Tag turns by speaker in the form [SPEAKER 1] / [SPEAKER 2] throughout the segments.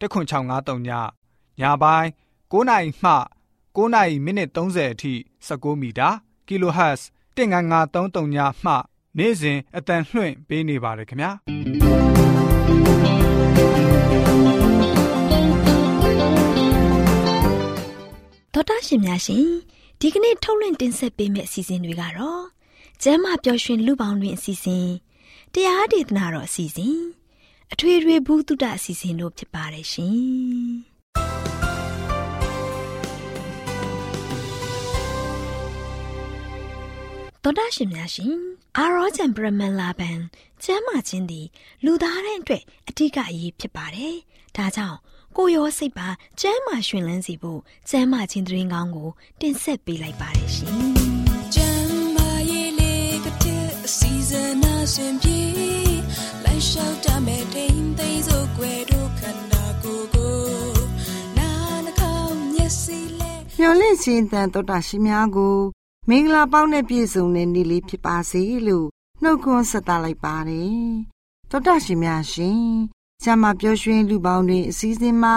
[SPEAKER 1] 10653ညညပိုင်း9နာရီမှ9နာရီမိနစ်30အထိ19မီတာ kHz 19533ညမှနေ့စဉ်အတန်လှွင့်ပေးနေပါတယ်ခင်ဗျာ
[SPEAKER 2] ဒေါက်တာရှင်များရှင်ဒီကနေ့ထုတ်လွှင့်တင်ဆက်ပေးမယ့်အစီအစဉ်တွေကတော့ကျမ်းမာပျော်ရွှင်လူပေါင်းတွင်အစီအစဉ်တရားဒေသနာတော်အစီအစဉ် အထွေထွေဘုဒ္ဓအစီအစဉ်တို့ဖြစ်ပါတယ်ရှင်တော်တာရှင်များရှင်အာရောဂျန်ပရမန်လာဘန်ကျမ်းမာခြင်းသည်လူသားတိုင်းအတွက်အထူးအရေးဖြစ်ပါတယ်။ဒါကြောင့်ကိုရောစိတ်ပါကျမ်းမာရှင်လန်းစီဖို့ကျမ်းမာခြင်းသတင်းကောင်းကို တင်ဆက်ပေးလိုက်ပါတယ်ရှင်။
[SPEAKER 3] ကျမ်းမာရေးလေးကတဲ့အစီအစဉ်အစဉ်ပြေ လိုက်လျှောက်တမဲ့ထိန်သိမ်းစို့ွယ်တို့ခန္ဓာကိုယ်ကိုနာနှကောင်းမျက်စိလဲ
[SPEAKER 4] မျော်လင့်ခြင်းတန်တော်တာရှိများကိုမင်္ဂလာပေါင်းနဲ့ပြည့်စုံတဲ့နေ့လေးဖြစ်ပါစေလို့နှုတ်ခွန်းဆက်သလိုက်ပါတယ်တော်တာရှိများရှင်ကျမပျော်ရွှင်လူပေါင်းတွင်အစည်းအဝေးမှာ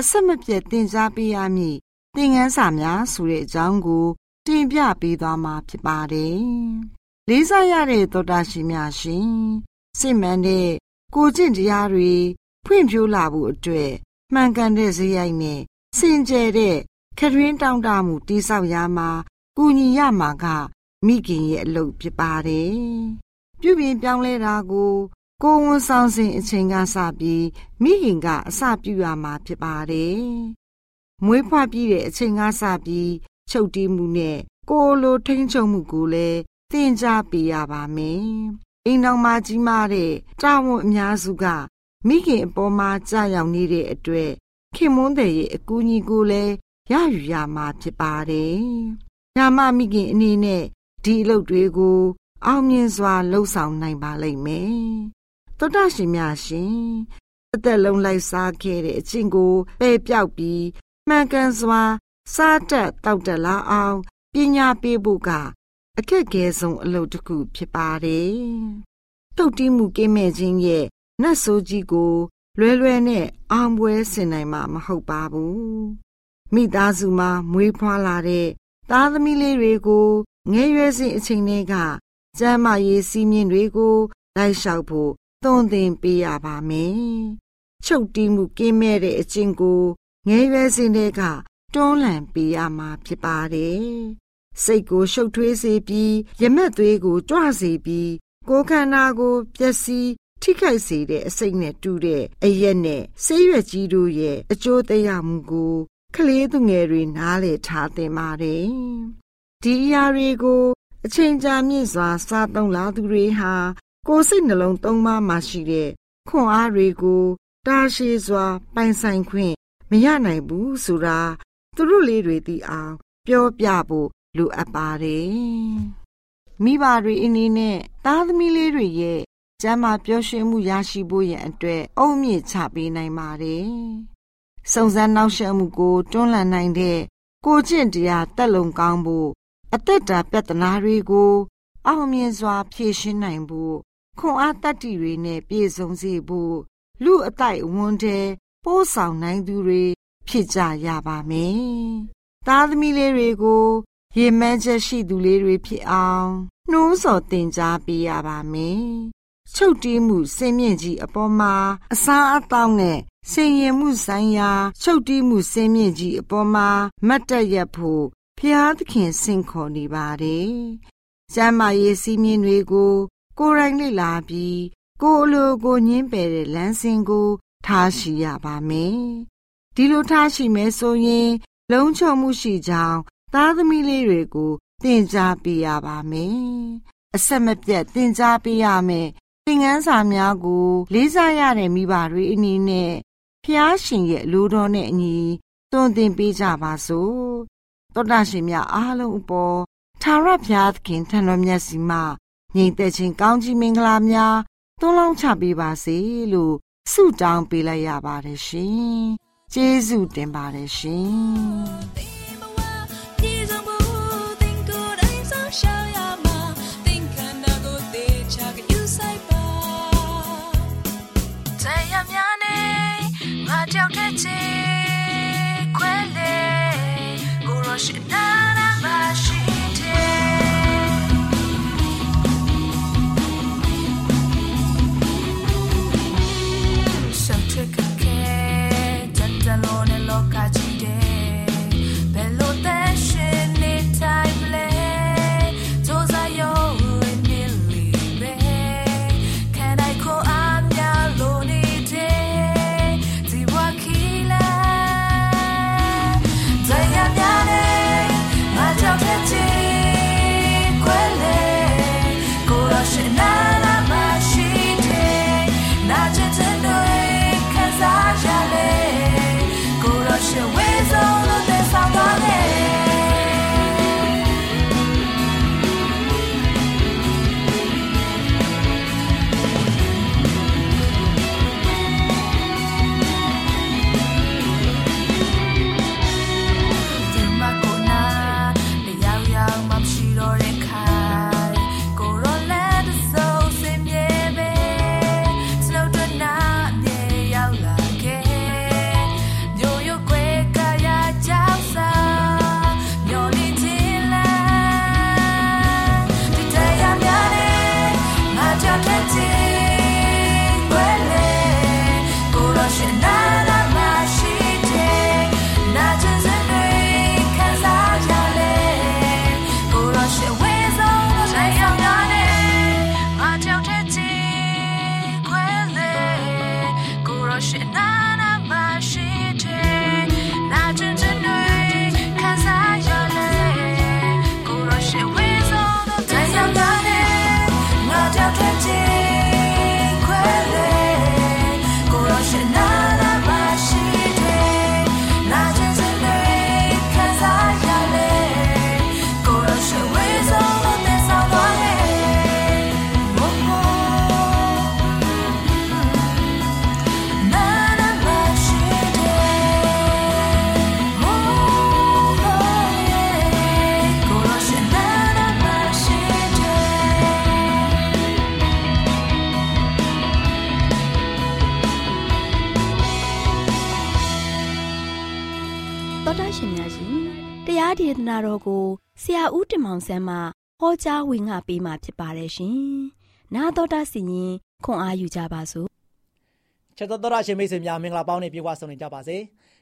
[SPEAKER 4] အဆက်မပြတ်တင် जा ပေးရမည်သင်ခန်းစာများဆိုတဲ့အကြောင်းကို တင်ပြပေးသွားမှာဖြစ်ပါတယ်။လေးစားရတဲ့သောတာရှင်များရှင် စစ်မှန်တဲ့ကိုကျင့်တရားတွေဖွံ့ဖြိုးလာဖို့အတွက်မှန်ကန်တဲ့ဇေယိုက်နဲ့စင်ကြယ်တဲ့ခရင်းတောင်းတမှုတိဆောက်ရမှာကူညီရမှာကမိခင်ရဲ့အလုပ်ဖြစ်ပါတယ်။ပြုပြင်ပြောင်းလဲတာကိုကိုဝန်ဆောင်စဉ်အချိန်ကစပြီးမိခင်ကအစပြုရမှာဖြစ်ပါတယ်။မွေးဖွားပြီးတဲ့အချိန်ကစပြီးချုပ်တီးမှုနဲ့ကိုလိုထိန်းချုပ်မှုကိုလည်းသင်ကြားပေးရပါမယ်။ အိမ်တော်မှာကြီးမားတဲ့တာဝန်အများစုကမိခင်အပေါ်မှာကြာရောက်နေတဲ့အတွက်ခင်မွန်းတဲ့ရဲ့အကူအညီကိုလည်းရယူရမှာဖြစ်ပါတယ်။ညာမမိခင်အနေနဲ့ဒီအလုပ်တွေကို အောင်မြင်စွာလှုပ်ဆောင်နိုင်ပါလိမ့်မယ်တောတရှင်များရှင်အသက်လုံးလိုက်စားခဲ့တဲ့အချင်းကိုပယ်ပြောက်ပြီးမှန်ကန်စွာ စားတက်တောက်တလာအောင်ပညာပေးဖို့က အခက်ခဲဆုံးအလုပ်တစ်ခုဖြစ်ပါတယ်။တုတ်တီးမှုကင်းမဲ့ခြင်းရဲ့နတ်ဆိုးကြီးကို လွယ်လွယ်နဲ့အောင်ပွဲဆင်နိုင်မှာမဟုတ်ပါဘူး။မိသားစုမှာမွေးဖွားလာတဲ့သားသမီးလေးတွေကိုငယ်ရွယ်စဉ်အချိန်တွေကကျမ်းမာရေးစည်းမျဉ်းတွေကိုလိုက်လျှောက်ဖို့သွန်သင်ပေးရပါမယ်။ချုပ်တီးမှုကင်းမဲ့တဲ့အကျင့်ကိုငယ်ရွယ်စဉ်တည်းကတွန်းလှန်ပေးရမှာဖြစ်ပါတယ်။ စိတ်ကိုရှုပ်ထွေးစေပြီးရမက်သွေးကိုကြွစေပြီးကိုယ်ခန္ဓာကိုပျက်စီးထိခိုက်စေတဲ့အစိတ်နဲ့တူတဲ့အရက်နဲ့ဆေးရွက်ကြီးတို့ရဲ့အကျိုးသက်မှုကိုကလေးသူငယ်တွေနားလည်ထားသင့်ပါတယ်။ဒီအရာတွေကိုအချိန်ကြာမြင့်စွာစားသုံးလာသူတွေဟာကိုယ်စိတ်နှလုံးသုံးပါးမှာရှိတဲ့ခွန်အားတွေကိုတာရှည်စွာ ပိုင်ဆိုင်ခွင့်မရနိုင်ဘူးဆိုတာသူတို့လေးတွေသိအောင် ပြောပြဖို့ လိုအပ်ပါတယ်။မိဘတွေအနေနဲ့သားသမီးလေးတွေရဲ့ကျမ်းမာပျော်ရွှင်မှုရရှိဖို့ရန်အတွက်အုံမြင့်ချပေးနိုင်ပါတယ်။စုံစမ်းနောက်ရှက်မှုကိုတွန်းလှန်နိုင်တဲ့ကိုကျင့်တရားတက်လုံကောင်းဖို့အသက်တာပြဿနာတွေကို အောင်မြင်စွာ ဖြေရှင်းနိုင်ဖို့ခွန်အားတတ္တိတွေနဲ့ပြည့်စုံစေဖို့လူအတိုက်အဝန်းထဲပို့ဆောင်နိုင်သူတွေဖြစ်ကြရပါမယ်။သားသမီးလေးတွေကို ရေမှန်းချက်ရှိသူလေးတွေဖြစ်အောင်နှိုးဆော်တင် जा ပေးရပါမယ်။ချုပ်တီးမှုစင်မြင့်ကြီးအပေါ်မှာအစားအသောက်နဲ့စင်ရင်မှုဆိုင်ရာချုပ်တီးမှုစင်မြင့်ကြီးအပေါ်မှာမတ်တက်ရဖို့ဖျားသခင်ဆင့်ခေါ်နေပါတယ်။ကျမ်းမာရေးစည်းမျဉ်းတွေကို ကိုယ်တိုင်လေ့လာပြီးကိုယ်အလိုကိုညင်းပယ်တဲ့လမ်းစဉ်ကို ထားရှိရပါမယ်။ဒီလိုထားရှိမယ်ဆိုရင် လုံခြုံမှုရှိကြောင်း သားသမီးလေးတွေကိုသင်ကြားပေးရပါမယ်။အဆက်မပြတ်သင်ကြားပေးရမယ်သင်ငန်းစာများကို လေးစားရတဲ့မိဘတွေအနေနဲ့ဖျားရှင်ရဲ့လူတော်နဲ့အညီသွန်သင်ပေးကြပါစို့တောတာရှင်များအားလုံးအပေါ်သာရဖျားသခင်ထံတော်မြတ်စီမှာညီတဲ့ချင်းကောင်းကြီးမင်္ဂလာများသွန်လောင်းချပေးပါစေလို့ဆုတောင်းပေးလိုက်ရပါတယ်ရှင်ကျေးဇူးတင်ပါတယ်ရှင်
[SPEAKER 3] ပြေဆုံး
[SPEAKER 2] နာတော်ကိုဆရာဦးတင်မောင်ဆန်းမှဟောကြားဝင်ငါပေးมาဖြစ်ပါတယ်ရှင်။နာတော်တာစီရင်ခွန်အားယူကြပါစို့
[SPEAKER 5] ချစ်တော်သောရရှင်မိတ်ဆွေများမင်္ဂလာပေါင်းနဲ့ပြေဝဆုံနေကြပါစေ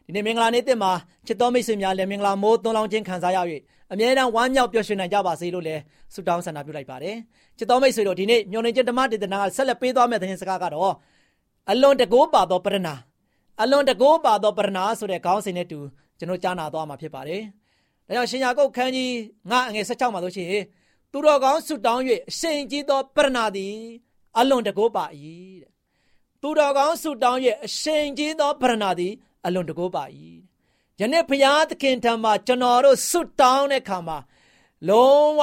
[SPEAKER 5] ဒီနေ့မင်္ဂလာနေ့တင်မှာချစ်တော်မိတ်ဆွေများလည်းမင်္ဂလာမိုးသွန်းလောင်းခြင်းခံစားရ၍အမြဲတမ်းဝမ်းမြောက်ပျော်ရွှင်နိုင်ကြပါစေလို့လည်းဆုတောင်းဆန္ဒပြုလိုက်ပါတယ်ချစ်တော်မိတ်ဆွေတို့ဒီနေ့မျော်နေခြင်းဓမ္မဒေသနာကဆက်လက်ပေးသွားမယ့်သတင်းစကားကတော့အလွန်တကိုးပါသောပရဏာအလွန်တကိုးပါသောပရဏာဆိုတဲ့ခေါင်းစဉ်နဲ့တူကျွန်တော်ကြားနာသွားမှာဖြစ်ပါတယ် ဒါကြောင့်ရှင်ယာကုတ်ခန်းကြီးငါအငယ်16မှာဆိုရှင်သူတော်ကောင်းဆုတောင်း၍အရှင်ကြီးသောပရဏာသည်အလွန်တကိုးပါ၏တဲ့သူတော်ကောင်းဆုတောင်းရဲ့အရှင်ကြီးသောဗရဏာသည်အလွန်တကိုးပါ၏ယနေ့ဘုရားသခင်ထံမှာကျွန်တော်တို့ဆုတောင်းတဲ့အခါမှာလုံးဝ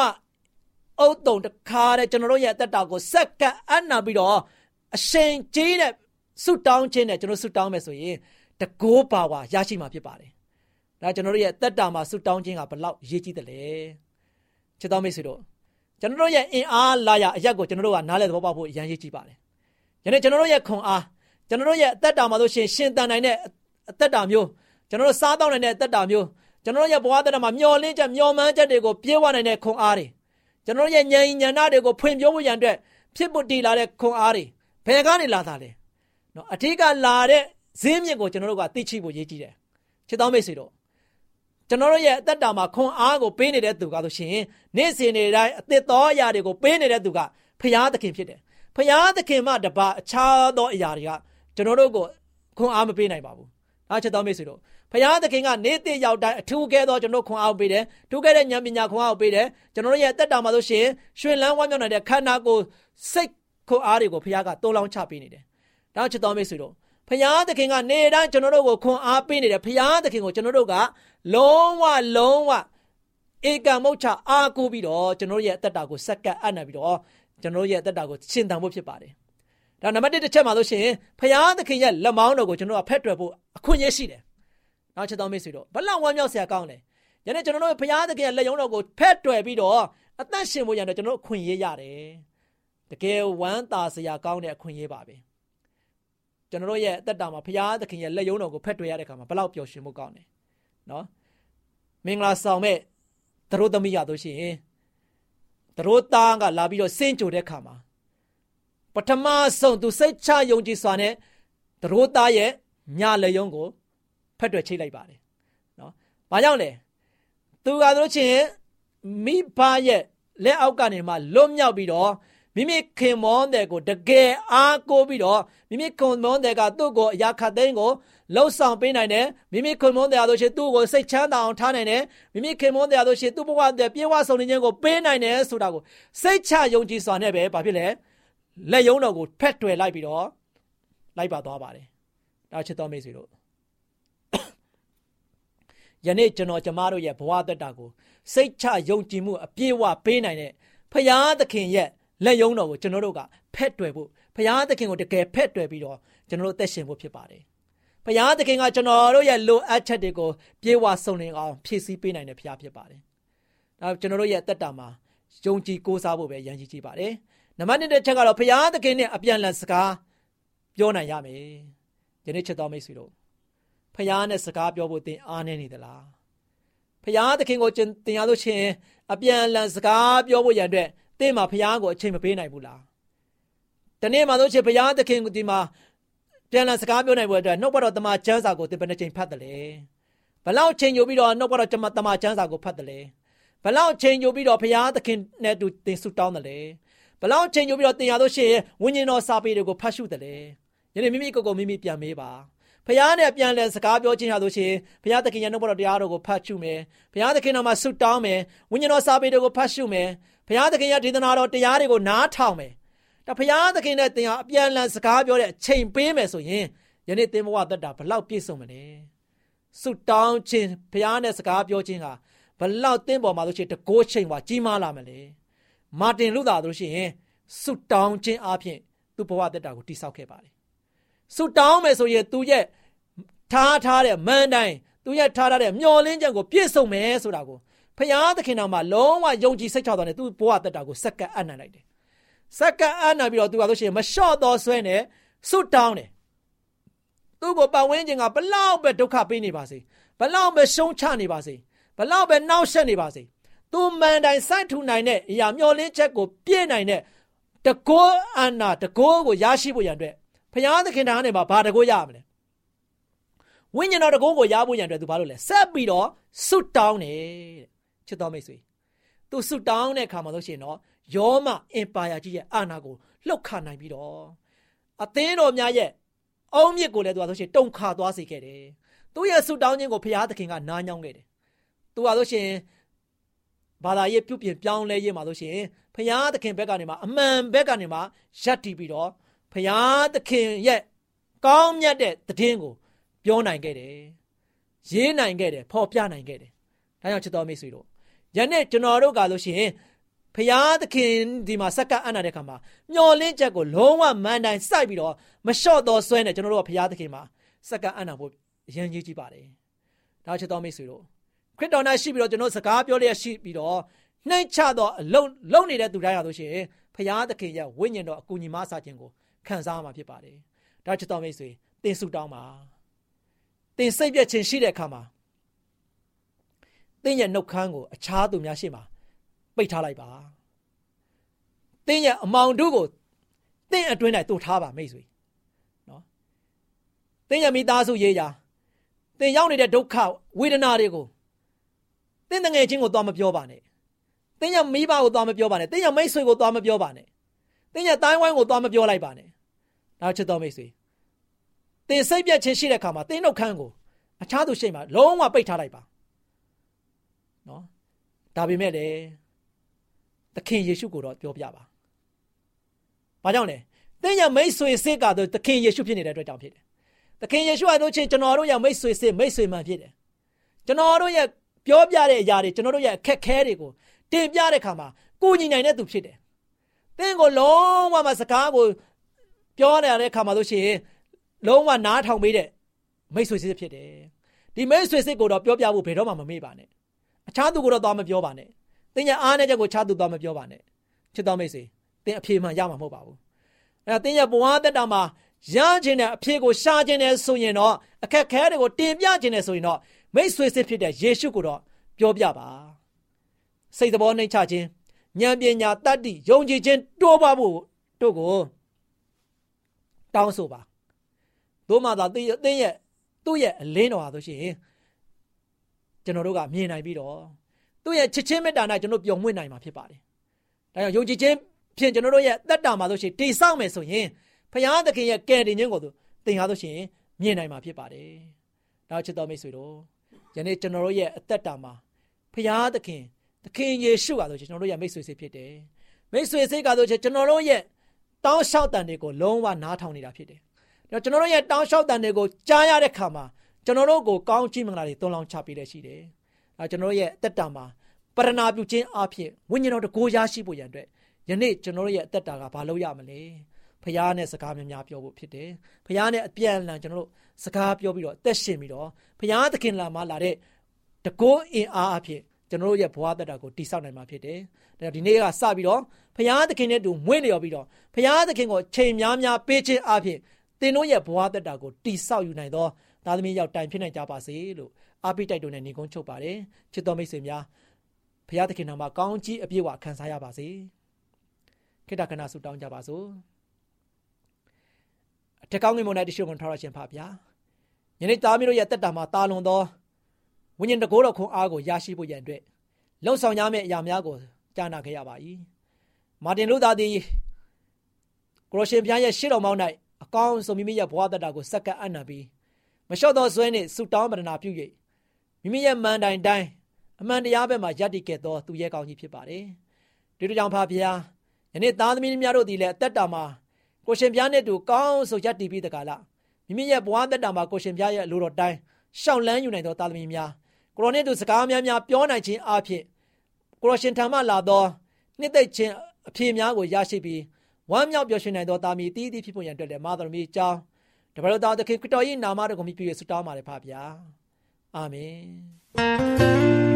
[SPEAKER 5] အုတ်တုံတစ်ခါတည်းကျွန်တော်တို့ရဲ့အသက်တာကိုစက္ကန့်အနာပြီးတော့အရှင်ကြီးတဲ့ဆုတောင်းခြင်းနဲ့ကျွန်တော်ဆုတောင်းမယ်ဆိုရင်တကိုးပါဝါရရှိမှာဖြစ်ပါတယ် ဒါကျွန်တော်တို့ရဲ့အသက်တာမှာဆုတောင်းခြင်းကဘလောက်အရေးကြီးတယ်လဲချစ်တော်မိတ်ဆွေတို့ကျွန်တော်တို့ရဲ့အင်အားလာရအရက်ကိုကျွန်တော်တို့ကနားလည်သဘောပေါက်ဖို့အရန်ရေးကြည့်ပါတယ်ယနေ့ကျွန်တော်တို့ရဲ့ခွန်အားကျွန်တော်တို့ရဲ့အသက်တာမှာဆိုရှင်ရှင်တန်နိုင်တဲ့အသက်တာမျိုးကျွန်တော်တို့စားတောင်းနိုင်တဲ့အသက်တာမျိုးကျွန်တော်တို့ရဲ့ဘဝသက်တာမှာမျောလင်းချက်မျောမှန်းချက်တွေကိုပြေးဝနိုင်တဲ့ခွန်အားတွေကျွန်တော်တို့ရဲ့ဉာဏ်ဉာဏ်တွေကိုဖွင့်ပြဖို့ရန်အတွက်ဖြစ်ဖို့တည်လာတဲ့ခွန်အားတွေဘယ်ကနေလာတာလဲနော်အထက်ကလာတဲ့ဈေးမြင့်ကိုကျွန်တော်တို့ကသိချိဖို့ရည်ကြည်တယ်ချစ်တော်မိတ်ဆွေတို့ ကျွန်တော်တို့ရဲ့အသက်တာမှာခွန်အားကိုပေးနေတဲ့သူကဆိုရှင်နေ့စဉ်နေ့တိုင်းအသက်တော်အရာတွေကိုပေးနေတဲ့သူကဖရာသခင်ဖြစ်တယ်ဖရာသခင်မှတပါအခြားသောအရာတွေကကျွန်တော်တို့ကိုခွန်အားမပေးနိုင်ပါဘူး။အားချက်တော်မိတ်ဆွေတို့ဖရာသခင်ကနေ့တည့်ရောက်တိုင်းအထူးကဲသောကျွန်တော်ခွန်အားကိုပေးတယ်။ထူးကဲတဲ့ဉာဏ်ပညာခွန်အားကိုပေးတယ်။ကျွန်တော်တို့ရဲ့အသက်တာမှာဆိုရှင်ရွှင်လန်းဝမ်းမြောက်နိုင်တဲ့ခန္ဓာကိုယ်စိတ်ခွန်အားတွေကိုဖခင်ကတိုးလောင်းချပေးနေတယ်။ဒါချစ်တော်မိတ်ဆွေတို့ ဖခင်သခင်ကနေတိုင်းကျွန်တော်တို့ကိုခွန်အားပေးနေတယ်ဖခင်သခင်ကိုကျွန်တော်တို့ကလုံးဝလုံးဝဧကမုတ်ချအားကိုးပြီးတော့ကျွန်တော်ရဲ့အသက်တာကိုစက္ကပ်အပ်နေပြီးတော့ကျွန်တော်ရဲ့အသက်တာကိုရှင်းတန်ဖို့ဖြစ်ပါတယ်။ဒါနံပါတ်1တစ်ချက်မှာလို့ရှိရင်ဖခင်သခင်ရဲ့လက်မောင်းတော်ကိုကျွန်တော်ကဖက်တွယ်ဖို့အခွင့်အရေးရှိတယ်။နောက်ချက်တော်မိတ်ဆွေတို့ဘလောက်ဝမ်းမြောက်စရာကောင်းလဲ။ယနေ့ကျွန်တော်တို့ဖခင်သခင်ရဲ့လက်ယုံတော်ကိုဖက်တွယ်ပြီးတော့အသက်ရှင်ဖို့ရတဲ့ကျွန်တော်အခွင့်အရေးရတယ်။တကယ်ဝမ်းသာစရာကောင်းတဲ့အခွင့်အရေးပါပဲ။ ကျွန်တော်တို့ရဲ့အသက်တာမှာဖခင်သခင်ရဲ့လက်ယုံတော်ကိုဖက်တွယ်ရတဲ့အခါမှာဘလောက်ပျော်ရွှင်မှုကောင်းတယ်။နော်။မင်္ဂလာဆောင်မဲ့သတို့သမီးရတို့ရှိရင်သတို့သားကလာပြီးတော့စင်ကြိုတဲ့ခါမှာပထမဆုံးသူစိတ်ချယုံကြည်စွာနဲ့သတို့သားရဲ့ညလက်ယုံကိုဖက်တွယ်ချိတ်လိုက်ပါတယ်နော်။ဘာကြောင့်လဲ။သူကတို့ချင်းမိဘရဲ့လက်အောက်ကနေမှလွတ်မြောက်ပြီးတော့ မိမိခင်မောတဲ့ကိုတကယ်အားကိုးပြီးတော့မိမိခင်မောတဲ့ကသူ့ကိုအရာခတ်သိမ်းကိုလှုပ်ဆောင်ပေးနိုင်တယ်မိမိခင်မွန်းတရားတို့ရှိသူ့ကိုစိတ်ချမ်းသာအောင်ထားနိုင်တယ်မိမိခင်မွန်းတရားတို့ရှိသူ့ဘဝတဲ့ပြေဝဆုံနေခြင်းကိုပေးနိုင်တယ်ဆိုတာကိုစိတ်ချယုံကြည်စွာနဲ့ပဲဘာဖြစ်လဲလက်ယုံတော်ကိုဖက်တွယ်လိုက်ပြီးတော့လိုက်ပါသွားပါတယ်ဒါချစ်တော်မိတ်ဆွေတို့ယနေ့ကျွန်တော်ကျမတို့ရဲ့ဘဝသက်တာကိုစိတ်ချယုံကြည်မှုအပြည့်အဝပေးနိုင်တဲ့ဖရာသခင်ရဲ့ လက်ယုံတော်ကိုကျွန်တော်တို့ကဖက်တွယ်ဖို့ဖရာသခင်ကိုတကယ်ဖက်တွယ်ပြီးတော့ကျွန်တော်တို့သက်ရှင်ဖို့ဖြစ်ပါတယ်ဘုရားသခင်ကကျွန်တော်တို့ရဲ့လိုအပ်ချက်တွေကိုပြေဝဆုံနေအောင်ဖြည့်ဆည်းပေးနိုင်တဲ့ဘုရားဖြစ်ပါတယ်။ဒါကျွန်တော်တို့ရဲ့တက်တာမှာယုံကြည်ကိုးစားဖို့ပဲရည်ရည်ကြည့်ပါတယ်။နံပါတ်1တစ်ချက်ကတော့ဘုရားသခင်နဲ့အပြန်လန်စကားပြောနိုင်ရမယ်။ဒီနေ့ချက်တော်မိတ်ဆွေတို့ဘုရားနဲ့စကားပြောဖို့သင်အားနေနေသလား။ဘုရားသခင်ကိုသင်ရလို့ချင်းအပြန်လန်စကားပြောဖို့ရန်အတွက် သင်မှာဘုရားကိုအချိန်မပေးနိုင်ဘူးလား။ဒီနေ့မှာဆိုချင်ဘုရားသခင်ဒီမှာပြန်လည်စကားပြောနိုင်ဖို့အတွက်နှုတ်ဘတော်တမန်ကျမ်းစာကိုသင်ဘယ်နှချိန်ဖတ်တယ်လဲဘလောက်ချိန်ယူပြီးတော့နှုတ်ဘတော်တမန်တမန်ကျမ်းစာကိုဖတ်တယ်လဲဘလောက်ချိန်ယူပြီးတော့ဘုရားသခင်နဲ့တူသင်ဆုတောင်းတယ်လဲဘလောက်ချိန်ယူပြီးတော့သင်ရလို့ရှိရင်ဝိညာဉ်တော်စာပေတွေကိုဖတ်ရှုတယ်လဲယနေ့မိမိကိုယ်ကိုမိမိပြန်မေးပါဘုရားနဲ့ပြန်လည်စကားပြောခြင်းဟာလို့ရှိရင်ဘုရားသခင်ရဲ့နှုတ်ဘတော်တရားတော်ကိုဖတ်ရှုမယ်ဘုရားသခင်တော်မှာဆုတောင်းမယ်ဝိညာဉ်တော်စာပေတွေကိုဖတ်ရှုမယ် ဘုရားသခင်ရဲ့ဒေသနာတော်တရားတွေကိုနားထောင်မယ်ဒါဘုရားသခင်နဲ့သင်ဟာအပြန်လန်စကားပြောတဲ့အချိန်ပေးမယ်ဆိုရင်ယနေ့သင်ဘဝသက်တာဘလောက်ပြည့်စုံမလဲဆုတောင်းခြင်းဘုရားနဲ့စကားပြောခြင်းဟာဘလောက်သင်ပေါ်မှာလို့ရှိရင်တကိုးချိန်ပါကြီးမားလာမလဲမာတင်လူသားတို့ရှိရင်ဆုတောင်းခြင်းအပြင်သူ့ဘဝသက်တာကိုတိဆောက်ခဲ့ပါတယ်ဆုတောင်းမယ်ဆိုရင်သူရဲ့ထားထားတဲ့မန်တိုင်းသူရဲ့ထားထားတဲ့မျောလင်းချက်ကိုပြည့်စုံမယ်ဆိုတာကို ဖခင်သခင်တော်မှာလုံးဝယုံကြည်စိတ်ချသွားတယ်သူ့ဘဝသက်တာကိုစက္ကန့်အနှံ့လိုက်တယ်စက္ကန့်အားနာပြီးတော့သူကဆိုရှင်မလျှော့တော့ဆွဲနဲ့စွတ်တောင်းတယ်သူ့ကိုပတ်ဝန်းကျင်ကဘလောက်ပဲဒုက္ခပေးနေပါစေဘလောက်ပဲရှုံးချနေပါစေဘလောက်ပဲနှောက်ယှက်နေပါစေသူမန်တိုင်စိုက်ထူနိုင်တဲ့အရာမျောလင်းချက်ကိုပြည့်နိုင်တဲ့တကောအာနာတကောကိုရရှိဖို့ရန်အတွက်ဘုရားသခင်သားနဲ့မှာဘာတကောရမလဲဝိညာဉ်တော်တကောကိုရဖို့ရန်အတွက်သူဘာလုပ်လဲဆက်ပြီးတော့စွတ်တောင်းတယ် ချစ်တော်မိတ်ဆွေသူစွတ်တောင်းတဲ့အခါမှာလို့ရှိရင်တော့ယောမအင်ပါယာကြီးရဲ့အာဏာကိုလှုပ်ခါနိုင်ပြီးတော့အသင်းတော်များရဲ့အုံမြစ်ကိုလည်းသူကဆိုရှင်တုံခါသွားစေခဲ့တယ်။သူ့ရဲ့ဆုတောင်းခြင်းကိုဘုရားသခင်ကနားညောင်းခဲ့တယ်။သူကဆိုရှင်ဘာသာရေးပြုပြင်ပြောင်းလဲရေးမှာဆိုရှင်ဘုရားသခင်ဘက်ကနေမှအမှန်ဘက်ကနေမှရပ်တည်ပြီးတော့ဘုရားသခင်ရဲ့ကောင်းမြတ်တဲ့တည်င်းကိုပြောနိုင်ခဲ့တယ်။ရေးနိုင်ခဲ့တယ်ဖော်ပြနိုင်ခဲ့တယ်။ဒါကြောင့်ချစ်တော်မိတ်ဆွေတို့ ယနေ့ကျွန်တော်တို့ကလို့ရှိရင်ဖရာသခင်ဒီမှာစက္ကအနာတဲ့ခါမှာမျောလင်းချက်ကိုလုံးဝမန်တိုင်စိုက်ပြီးတော့မလျှော့တော့ဆွဲနေကျွန်တော်တို့ကဖရာသခင်မှာစက္ကအနာဖို့အရင်ကြီးကြည့်ပါတယ်။ဒါချစ်တော်မိတ်ဆွေတို့ခရစ်တော်၌ရှိပြီးတော့ကျွန်တော်စကားပြောလျက်ရှိပြီးတော့နှိမ့်ချတော့အလုံးလုံးနေတဲ့သူတိုင်းရလို့ရှိရင်ဖရာသခင်ရဲ့ဝိညာဉ်တော်အကူညီမဆာခြင်းကိုခံစားမှာဖြစ်ပါတယ်။ဒါချစ်တော်မိတ်ဆွေတင်ဆုတောင်းပါ။တင်စိတ်ပြည့်ခြင်းရှိတဲ့အခါမှာတ င်းရဲ့နှုတ်ခမ်းကိုအခြားသူများရှိမှာပိတ်ထားလိုက်ပါတင်းရဲ့အမောင်တို့ကိုတင်းအတွင်း၌တို့ထားပါမိတ်ဆွေနော်တင်းရဲ့မိသားစုရေးရာတင်းရောက်နေတဲ့ဒုက္ခဝေဒနာတွေကိုတင်းတငယ်ချင်းကိုသွားမပြောပါနဲ့တင်းရဲ့မိဘကိုသွားမပြောပါနဲ့တင်းရဲ့မိတ်ဆွေကိုသွားမပြောပါနဲ့တင်းရဲ့တိုင်းဝိုင်းကိုသွားမပြောလိုက်ပါနဲ့ဒါချစ်တော်မိတ်ဆွေတင်းစိတ်ပြတ်ခြင်းရှိတဲ့အခါမှာတင်းနှုတ်ခမ်းကိုအခြားသူရှိမှလုံးဝပိတ်ထားလိုက်ပါ နော်ဒါပေမဲ့လည်းသခင်ယေရှုကိုတော့ပြောပြပါ။ဘာဘာကြောင့်လဲသင်ရဲ့မိတ်ဆွေစစ်ကတော့သခင်ယေရှုဖြစ်နေတဲ့အတွက်ကြောင့်ဖြစ်တယ်သခင်ယေရှုဟာတို့ချင်းကျွန်တော်တို့ရဲ့မိတ်ဆွေစစ်မိတ်ဆွေမှန်ဖြစ်တယ်ကျွန်တော်တို့ရဲ့ပြောပြတဲ့အရာတွေကျွန်တော်တို့ရဲ့အခက်ခဲတွေကိုတင်ပြတဲ့အခါမှာကိုညီနိုင်တဲ့သူဖြစ်တယ်သင်ကိုလုံးဝမစကားကိုပြောရတဲ့အခါမှာတို့ရှိရင်လုံးဝနားထောင်ပေးတဲ့မိတ်ဆွေစစ်ဖြစ်တယ်ဒီမိတ်ဆွေစစ်ကိုတော့ပြောပြဖို့ဘယ်တော့မှမမေ့ပါနဲ့ အခြားသူကိုတော့သွားမပြောပါနဲ့သင်ရဲ့အားနဲ့ချက်ကိုခြားသူသွားမပြောပါနဲ့ချစ်တော်မိတ်ဆွေသင်အဖြေမှရမှာမဟုတ်ပါဘူးအဲသင်ရဲ့ဘဝတက်တာမှာရခြင်းတဲ့အဖြေကိုရှာခြင်းနဲ့ဆိုရင်တော့အခက်ခဲတွေကိုတင်ပြခြင်းနဲ့ဆိုရင်တော့မိတ်ဆွေစစ်ဖြစ်တဲ့ယေရှုကိုတော့ပြောပြပါစိတ်သဘောနှိမ်ချခြင်းဉာဏ်ပညာတတ္တိယုံကြည်ခြင်းတိုးပါဖို့တို့ကိုတောင်းဆိုပါတို့မှသာသင်ရဲ့သူ့ရဲ့အလင်းတော်ဟာဆိုရှင် ကျွန်တော်တို့ကမြင်နိုင်ပြီးတော့သူ့ရဲ့ချစ်ချင်းမေတ္တာနဲ့ကျွန်တော်ပျော်မွေ့နိုင်မှာဖြစ်ပါတယ်။ဒါကြောင့်ယုံကြည်ခြင်းဖြင့်ကျွန်တော်တို့ရဲ့သက်တာမှာဆိုရှင်တိဆောက်မယ်ဆိုရင်ဖခင်သခင်ရဲ့ကယ်တင်ခြင်းကိုသင်ဟာဆိုရှင်မြင်နိုင်မှာဖြစ်ပါတယ်။ဒါချစ်တော်မိတ်ဆွေတို့ယနေ့ကျွန်တော်တို့ရဲ့အသက်တာမှာဖခင်သခင်သခင်ယေရှုကဆိုရှင်ကျွန်တော်တို့ရဲ့မိတ်ဆွေစိတ်ဖြစ်တယ်။မိတ်ဆွေစိတ်ကဆိုရှင်ကျွန်တော်တို့ရဲ့တောင်းလျှောက်တန်တွေကိုလုံးဝနားထောင်နေတာဖြစ်တယ်။ဒါကျွန်တော်တို့ရဲ့တောင်းလျှောက်တန်တွေကိုကြားရတဲ့ခါမှာ ကျွန်တော်တို့ကိုကောင်းချီးမင်္ဂလာတွေသွန်လောင်းချပေးတဲ့ရှိတယ်။အဲကျွန်တော်တို့ရဲ့အသက်တာမှာပရဏာပြုခြင်းအဖြစ်ဝိညာဉ်တော်တကိုးရရှိဖို့ရန်အတွက်ယနေ့ကျွန်တော်တို့ရဲ့အသက်တာကဘာလို့ရမလဲ။ဖခင်နဲ့စကားများများပြောဖို့ဖြစ်တယ်။ဖခင်နဲ့အပြန်အလှန်ကျွန်တော်တို့စကားပြောပြီးတော့အသက်ရှင်ပြီးတော့ဖခင်သခင်လာမှလာတဲ့တကိုးအင်အားအဖြစ်ကျွန်တော်တို့ရဲ့ဘဝသက်တာကိုတိဆောက်နိုင်မှာဖြစ်တယ်။ဒါဒီနေ့ကစပြီးတော့ဖခင်သခင်နဲ့တူမွေ့လျော်ပြီးတော့ဖခင်သခင်ကိုချိန်များများပေးခြင်းအဖြစ်သင်တို့ရဲ့ဘဝသက်တာကိုတိဆောက်ယူနိုင်သော သားသမီးရောက်တိုင်ဖြစ်နိုင်ကြပါစေလို့အားပေးတိုက်တွန်းတဲ့ညီကုန်းချုပ်ပါတယ်ချစ်တော်မိတ်ဆွေများဘုရားသခင်နာမှာကောင်းကြီးအပြည့်အဝခံစားရပါစေခိတ္တကနာဆုတောင်းကြပါစို့အထက်ကောင်းငင်မုန်၌တရှို့ကုန်ထောက်ရခြင်းဖပါဗျာယနေ့သားမီးတို့ရဲ့တက်တာမှာတာလွန်သောဝိညာဉ်တကိုးတော်ခွန်အားကိုရရှိဖို့ရန်အတွက်လှုံ့ဆော်ရမယ့်အရာများကိုကြားနာခဲ့ရပါ၏မာတင်လူသားသည်ကရိုရှင်ဘုရားရဲ့ရှေ့တော်မောင်း၌အကောင်းဆုံးမိမိရဲ့ဘဝတက်တာကိုစက္ကန့်အံ့နာပြီး မလျှော့သောဇွဲနှင့်ဆူတောင်းပဒနာပြု၍မိမိရဲ့မန်တိုင်တိုင်းအမှန်တရားဘက်မှာယက်တည်ခဲ့သောသူရဲ့ကောင်းကြီးဖြစ်ပါတယ်။ဒီလိုကြောင့်ဖာဖျားယနေ့သားသမီးများတို့ဒီလည်းအသက်တာမှာကိုရှင်ပြားနဲ့တူကောင်းဆိုယက်တည်ပြီးတကလားမိမိရဲ့ဘဝသက်တာမှာကိုရှင်ပြားရဲ့အလိုတော်တိုင်းရှောက်လန်းယူနိုင်သောသားသမီးများကိုရောနဲ့တူစကားများများပြောနိုင်ခြင်းအဖြစ်ကိုရောရှင်ထံမှလာသောနှစ်သိမ့်ခြင်းအဖြစ်များကိုရရှိပြီးဝမ်းမြောက်ပျော်ရွှင်နိုင်သောသားမီးတည်တည်ဖြစ်ပေါ်ရန်အတွက်လည်းမာသမီးအကြောင်း တပါတော်သားသခင်ခရစ်တော်၏နာမတော်ကိုမြှုပ်ပြဆုတောင်းပါတယ်ဖပါဗျာအာမင်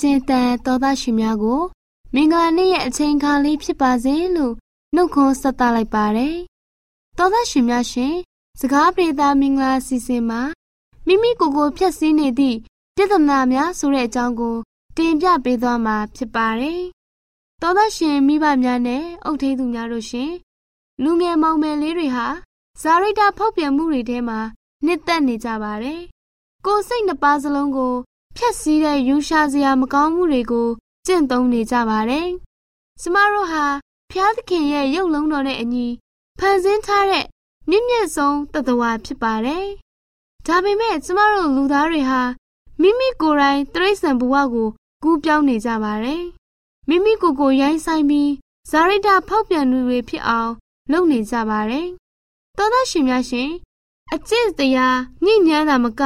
[SPEAKER 6] စဉ်တန်တော်သားရှင်များကိုမင်္ဂလာနေ့ရဲ့အချိန်ခါလေးဖြစ်ပါစေလို့နှုတ်ခွန်းဆက်သလိုက်ပါတယ်။တော်သားရှင်များရှင်စကားပြေတာမင်္ဂလာစီစဉ်မှာမိမိကိုယ်ကိုဖြတ်စည်းနေသည့်တည်တနာများဆိုတဲ့အကြောင်းကို တင်ပြပေးသွားမှာဖြစ်ပါတယ်။တော်သားရှင်မိဘများနဲ့အုပ်ထိန်းသူများတို့ရှင်လူငယ်မောင်မယ်လေးတွေဟာဇာရိတာဖောက်ပြန်မှုတွေထဲမှာနှစ်သက်နေကြပါတယ်။ကိုယ်စိတ်နှစ်ပါးစလုံးကို ဖျက်ဆီးတဲ့ယူရှာစရာမကောင်းမှုတွေကိုကျင့်သုံးနေကြပါတယ်။ကျမတို့ဟာဖျားသခင်ရဲ့ရုပ်လုံးတော်နဲ့အညီဖန်ဆင်းထားတဲ့မြင့်မြတ်ဆုံးတသဝါဖြစ်ပါတယ်။ဒါပေမဲ့ကျမတို့လူသားတွေဟာမိမိကိုယ်တိုင်တိရစ္ဆာန်ဘဝကိုကူးပြောင်းနေကြပါတယ်။မိမိကိုယ်ကိုရိုင်းဆိုင်ပြီးဇာရိတာဖောက်ပြန်သူတွေဖြစ်အောင် လုပ်နေကြပါတယ်။သောသားရှင်များရှင်အကျင့်တရားညှိညမ်းတာမက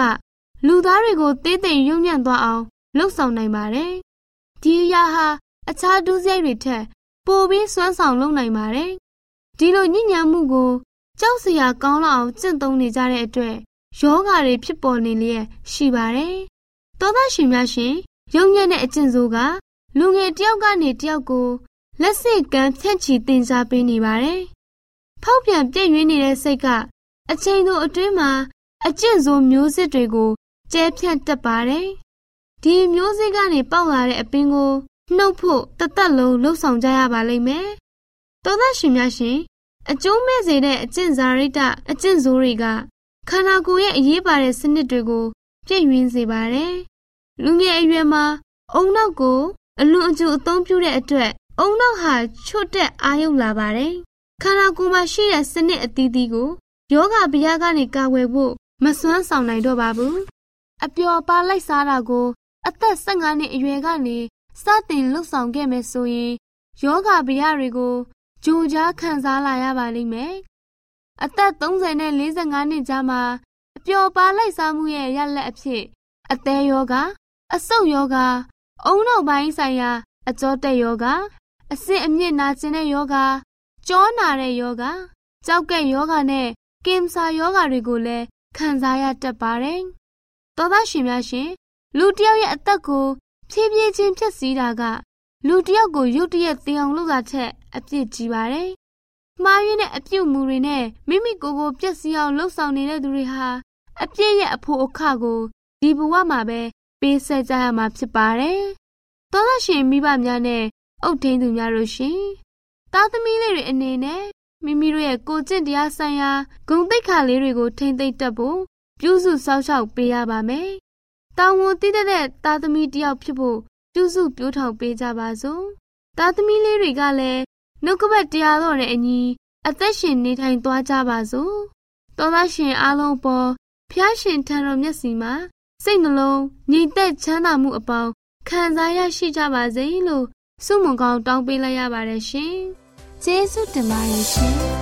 [SPEAKER 6] လူသားတွေကိုသေးသိမ်ယုံညံ့သွားအောင်လှုပ်ဆောင်နိုင်ပါတယ်။ဒီအရာဟာအခြားဒုစရိုက်တွေထက်ပိုပြီးစွမ်းဆောင်လုပ်နိုင်ပါတယ်။ဒီလိုညှိညမ်းမှုကိုကြောက်စရာကောင်းလောက်အောင်ကျင့်သုံးနေကြတဲ့အတွက်ယောဂါတွေဖြစ်ပေါ်နေလျက်ရှိပါတယ်။သောသားရှင်များရှင်ယုံညံ့တဲ့အကျင့်ဆိုကလူငယ်တယောက်ကနေတယောက်ကိုလက်စစ်ကမ်းဖြန့်ချီတင်စားပေးနေပါတယ်။ဖောက်ပြန်ပြည့်ရင်းနေတဲ့စိတ်ကအချိန်တို့အတွင်းမှာအကျင့်ဆိုမျိုးစစ်တွေကို ကျဲဖြန့်တက်ပါတယ်။ဒီမျိုးစစ်ကနေပေါက်လာတဲ့အပင်ကိုနှုတ်ဖို့တသက်လုံးလှုပ်ဆောင်ကြရပါလိမ့်မယ်။သောသားရှင်များရှင်အကျိုးမဲ့စေတဲ့အကျင့်ဇာရိတအကျင့်ဆိုးတွေကခန္ဓာကိုယ်ရဲ့အရေးပါတဲ့စနစ်တွေကိုပြည့်ဝင်းစေပါတယ်။လူငယ်အရွယ်မှာအုံနောက်ကိုအလွန်အကျူအသုံးပြုတဲ့အတွက်အုံနောက်ဟာချွတ်တက်အာရုံလာပါတယ်။ခန္ဓာကိုယ်မှာရှိတဲ့စနစ်အသီးသီးကိုယောဂဗျာကနေကာဝယ်ဖို့မစွမ်းဆောင်နိုင်တော့ပါဘူး။ အပျော်ပါလိုက်စားတာကို အသက်15နှစ်အရွယ်ကနေစတင်လှုပ်ဆောင်ခဲ့မယ်ဆိုရင်ယောဂဗျာတွေကိုကြိုကြားခံစားလာရပါလိမ့်မယ်။အသက်30နဲ့45နှစ်ကြားမှာအပျော်ပါလိုက်စားမှုရဲ့ရလက်အဖြစ်အသေးယောဂအဆုတ်ယောဂအုံနောက်ပိုင်းဆိုင်ရာ အကြောတက်ယောဂအဆင့်အမြင့်နာကျင်တဲ့ယောဂကြောနာတဲ့ယောဂကြောက်ကဲ့ယောဂနဲ့ကင်ဆာယောဂတွေကိုလည်းခံစားရတတ်ပါတယ်။ သောသားရှင်များရှင်လူတစ်ယောက်ရဲ့အသက်ကိုဖြည်းဖြည်းချင်းဖြစ်စီတာက လူတစ်ယောက်ကိုရုတ်တရက်သေအောင်လုပ်တာထက်အပြစ်ကြီးပါတယ်။မှားယွင်းတဲ့အပြုတ်မှုတွေနဲ့မိမိကိုယ်ကိုပြည့်စည်အောင်လှုပ်ဆောင်နေတဲ့သူတွေဟာအပြစ်ရဲ့အဖို့အခကိုဒီဘဝမှာပဲပေးဆက်ကြရမှာဖြစ်ပါတယ်။သောသားရှင်မိဘများနဲ့အုတ်ထင်းသူများတို့ရှင်သားသမီးလေးတွေအနေနဲ့မိမိတို့ရဲ့ကိုကျင့်တရားဆိုင်ရာဂုဏ်သိက္ခာလေးတွေကိုထိမ့်သိမ့်တတ်ဖို့ ပြုစုစောင့်ရှောက်ပေးရပါမယ်။တာဝန်တည်တဲ့သားသမီးတယောက်ဖြစ်ဖို့ပြုစုပြောထောင်ပေးကြပါစို့။သားသမီးလေးတွေကလည်းနှုတ်ကပတ်တရားတော်နဲ့အညီအသက်ရှင်နေထိုင်သွားကြပါစို့။သောသားရှင်အားလုံးပေါ်ဖျားရှင်ထံတော်မျက်စီမှာစိတ်နှလုံးညီသက်ချမ်းသာမှုအပေါင်းခံစားရရှိကြပါစေလို့ဆုမွန်ကောင်းတောင်းပေးလိုက်ရပါတယ်ရှင်။ကျေးဇူးတင်ပါတယ်ရှင်။